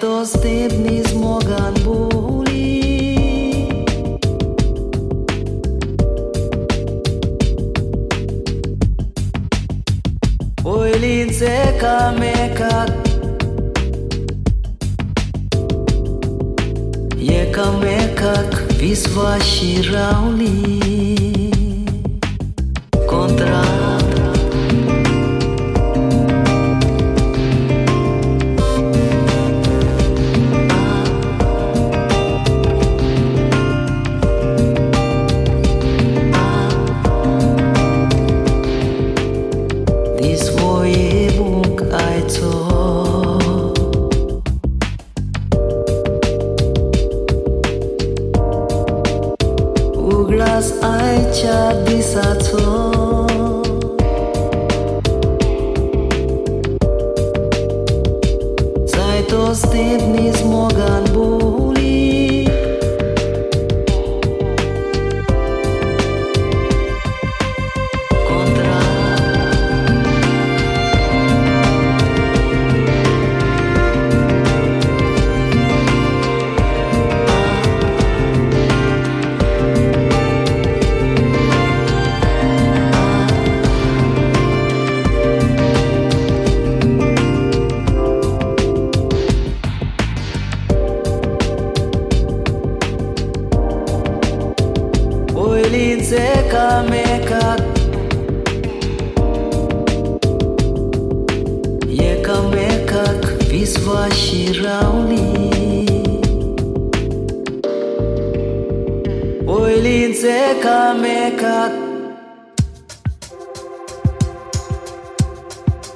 fotos Seka meka Eka mekak visva shirauli. Oilin seka mekak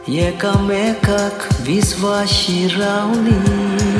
Eka mekak visva shirauli.